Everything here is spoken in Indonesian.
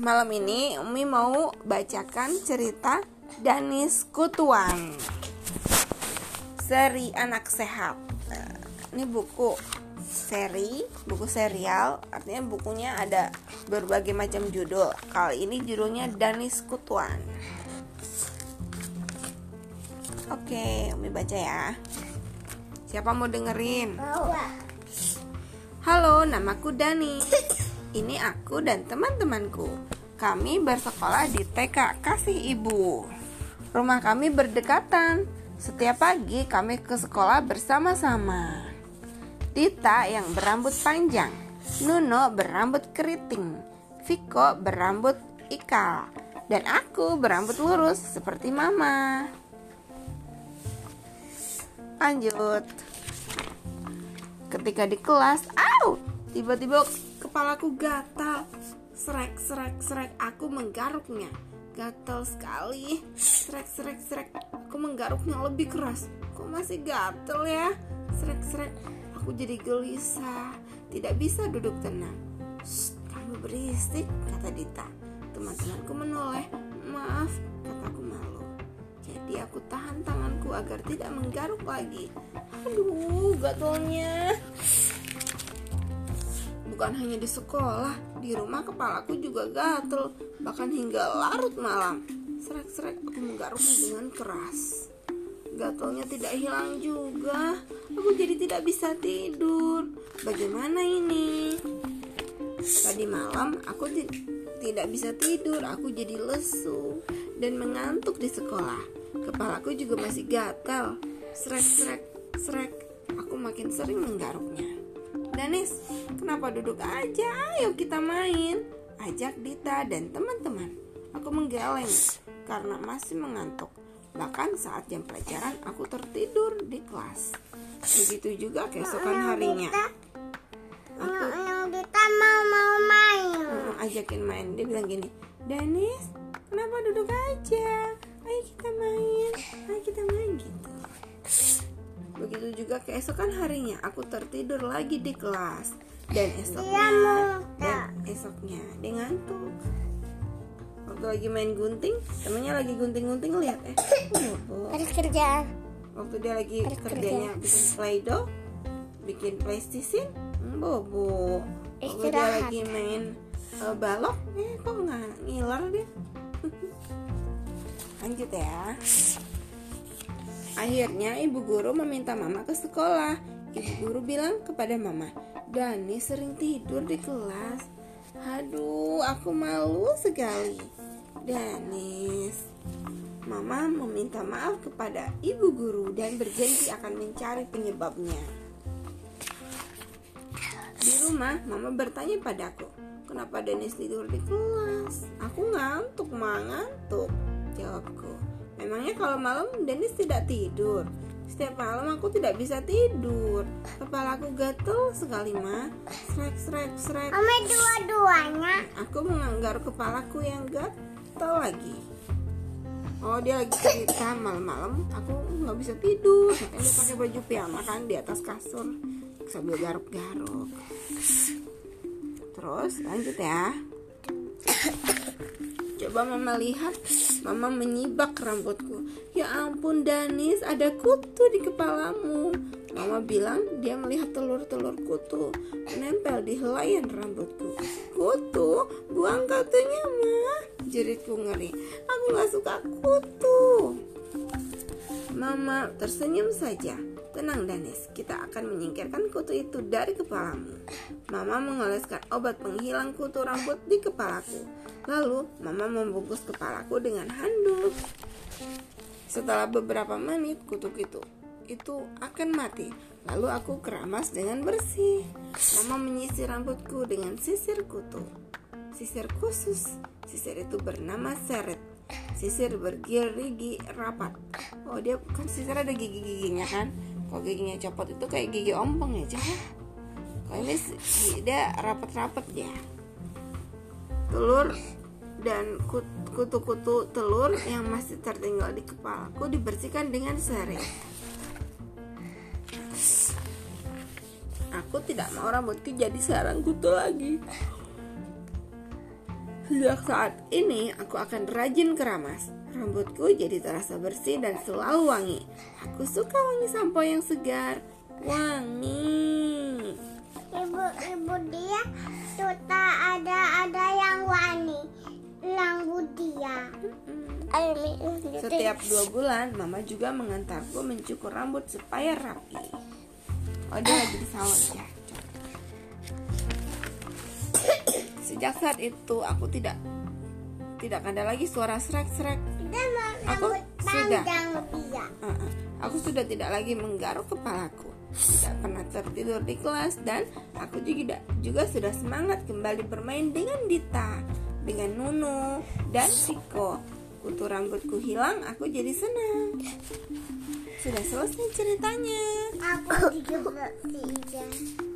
malam ini Umi mau bacakan cerita Danis Kutuan Seri Anak Sehat. Nah, Ini buku seri, buku serial. Artinya bukunya ada berbagai macam judul. Kali ini judulnya Danis Kutuan Oke, Umi baca ya. Siapa mau dengerin? Halo, namaku Dani. Ini aku dan teman-temanku. Kami bersekolah di TK Kasih Ibu. Rumah kami berdekatan. Setiap pagi kami ke sekolah bersama-sama. Tita yang berambut panjang, Nuno berambut keriting, Viko berambut ikal, dan aku berambut lurus seperti mama. Lanjut. Ketika di kelas, au, tiba-tiba kepalaku gatal. Srek, srek, srek, aku menggaruknya. Gatal sekali. Srek, srek, srek, aku menggaruknya lebih keras. Kok masih gatal ya? Srek, srek, aku jadi gelisah. Tidak bisa duduk tenang. Kamu berisik, kata Dita. Teman-temanku menoleh. Maaf, kataku malu. Jadi aku tahan tanganku agar tidak menggaruk lagi. Aduh, gatalnya. Bukan hanya di sekolah, di rumah kepalaku juga gatel, bahkan hingga larut malam. Serak-serak aku menggaruknya dengan keras. Gatalnya tidak hilang juga. Aku jadi tidak bisa tidur. Bagaimana ini? Tadi malam aku ti- tidak bisa tidur, aku jadi lesu dan mengantuk di sekolah. Kepalaku juga masih gatal. Srek srek srek. Aku makin sering menggaruknya. Danis, kenapa duduk aja? Ayo kita main. Ajak Dita dan teman-teman. Aku menggeleng karena masih mengantuk. Bahkan saat jam pelajaran aku tertidur di kelas. Begitu juga keesokan harinya. Aku kita mau mau main. Ajakin main dia bilang gini Danis kenapa duduk aja ayo kita main ayo kita main gitu begitu juga keesokan harinya aku tertidur lagi di kelas. Dan esoknya dan esoknya dia ngantuk. Waktu lagi main gunting temennya lagi gunting-gunting lihat eh bobo. Ada kerjaan. waktu dia lagi kerjanya bikin play-doh bikin playstation hmm, bobo waktu dia lagi main eh, balok eh kok nggak ngiler dia? Lanjut ya akhirnya ibu guru meminta mama ke sekolah ibu guru bilang kepada mama Dani sering tidur di kelas aduh aku malu sekali Danis Mama meminta maaf kepada ibu guru dan berjanji akan mencari penyebabnya. Di rumah, Mama bertanya padaku, kenapa Dennis tidur di kelas? Aku ngantuk, ma ngantuk. Jawabku, memangnya kalau malam Dennis tidak tidur? Setiap malam aku tidak bisa tidur. Kepalaku gatel sekali, ma. Srek, srek, srek. Mama dua-duanya. Aku menganggar kepalaku yang gatel lagi. Oh dia lagi cerita malam-malam aku nggak bisa tidur makanya dia pakai baju piyama kan di atas kasur sambil garuk-garuk. Terus lanjut ya. Coba mama lihat, mama menyibak rambutku. Ya ampun Danis, ada kutu di kepalamu. Mama bilang dia melihat telur-telur kutu menempel di helaian rambutku. Kutu, buang kutunya mah. Jeritku ngeri. Aku gak suka kutu. Mama tersenyum saja. Tenang Danis, kita akan menyingkirkan kutu itu dari kepalamu. Mama mengoleskan obat penghilang kutu rambut di kepalaku. Lalu mama membungkus kepalaku dengan handuk. Setelah beberapa menit kutu itu itu akan mati. Lalu aku keramas dengan bersih. Mama menyisir rambutku dengan sisir kutu. Sisir khusus. Sisir itu bernama seret. Sisir bergerigi rapat. Oh dia kan sisir ada gigi-giginya kan? Kalau giginya copot itu kayak gigi ompong ya coba. Kalau ini dia rapat-rapat ya. Telur dan kut- kutu-kutu telur yang masih tertinggal di kepalaku dibersihkan dengan seret. Aku tidak mau rambutku jadi sarang kutu lagi. Sejak saat ini aku akan rajin keramas. Rambutku jadi terasa bersih dan selalu wangi. Aku suka wangi sampo yang segar. Wangi. Ibu-ibu dia suka ada ada yang wani. Lambu dia. Setiap dua bulan, Mama juga mengantarku mencukur rambut supaya rapi. Oh, dia lagi di salon ya. Sejak saat itu, aku tidak tidak ada lagi suara serak-serak. Aku sudah. Uh-uh. Aku sudah tidak lagi menggaruk kepalaku. Tidak pernah tertidur di kelas dan aku juga juga sudah semangat kembali bermain dengan Dita, dengan Nunu dan Siko. Kutu rambutku hilang, aku jadi senang. Sudah selesai ceritanya. Aku juga tidak.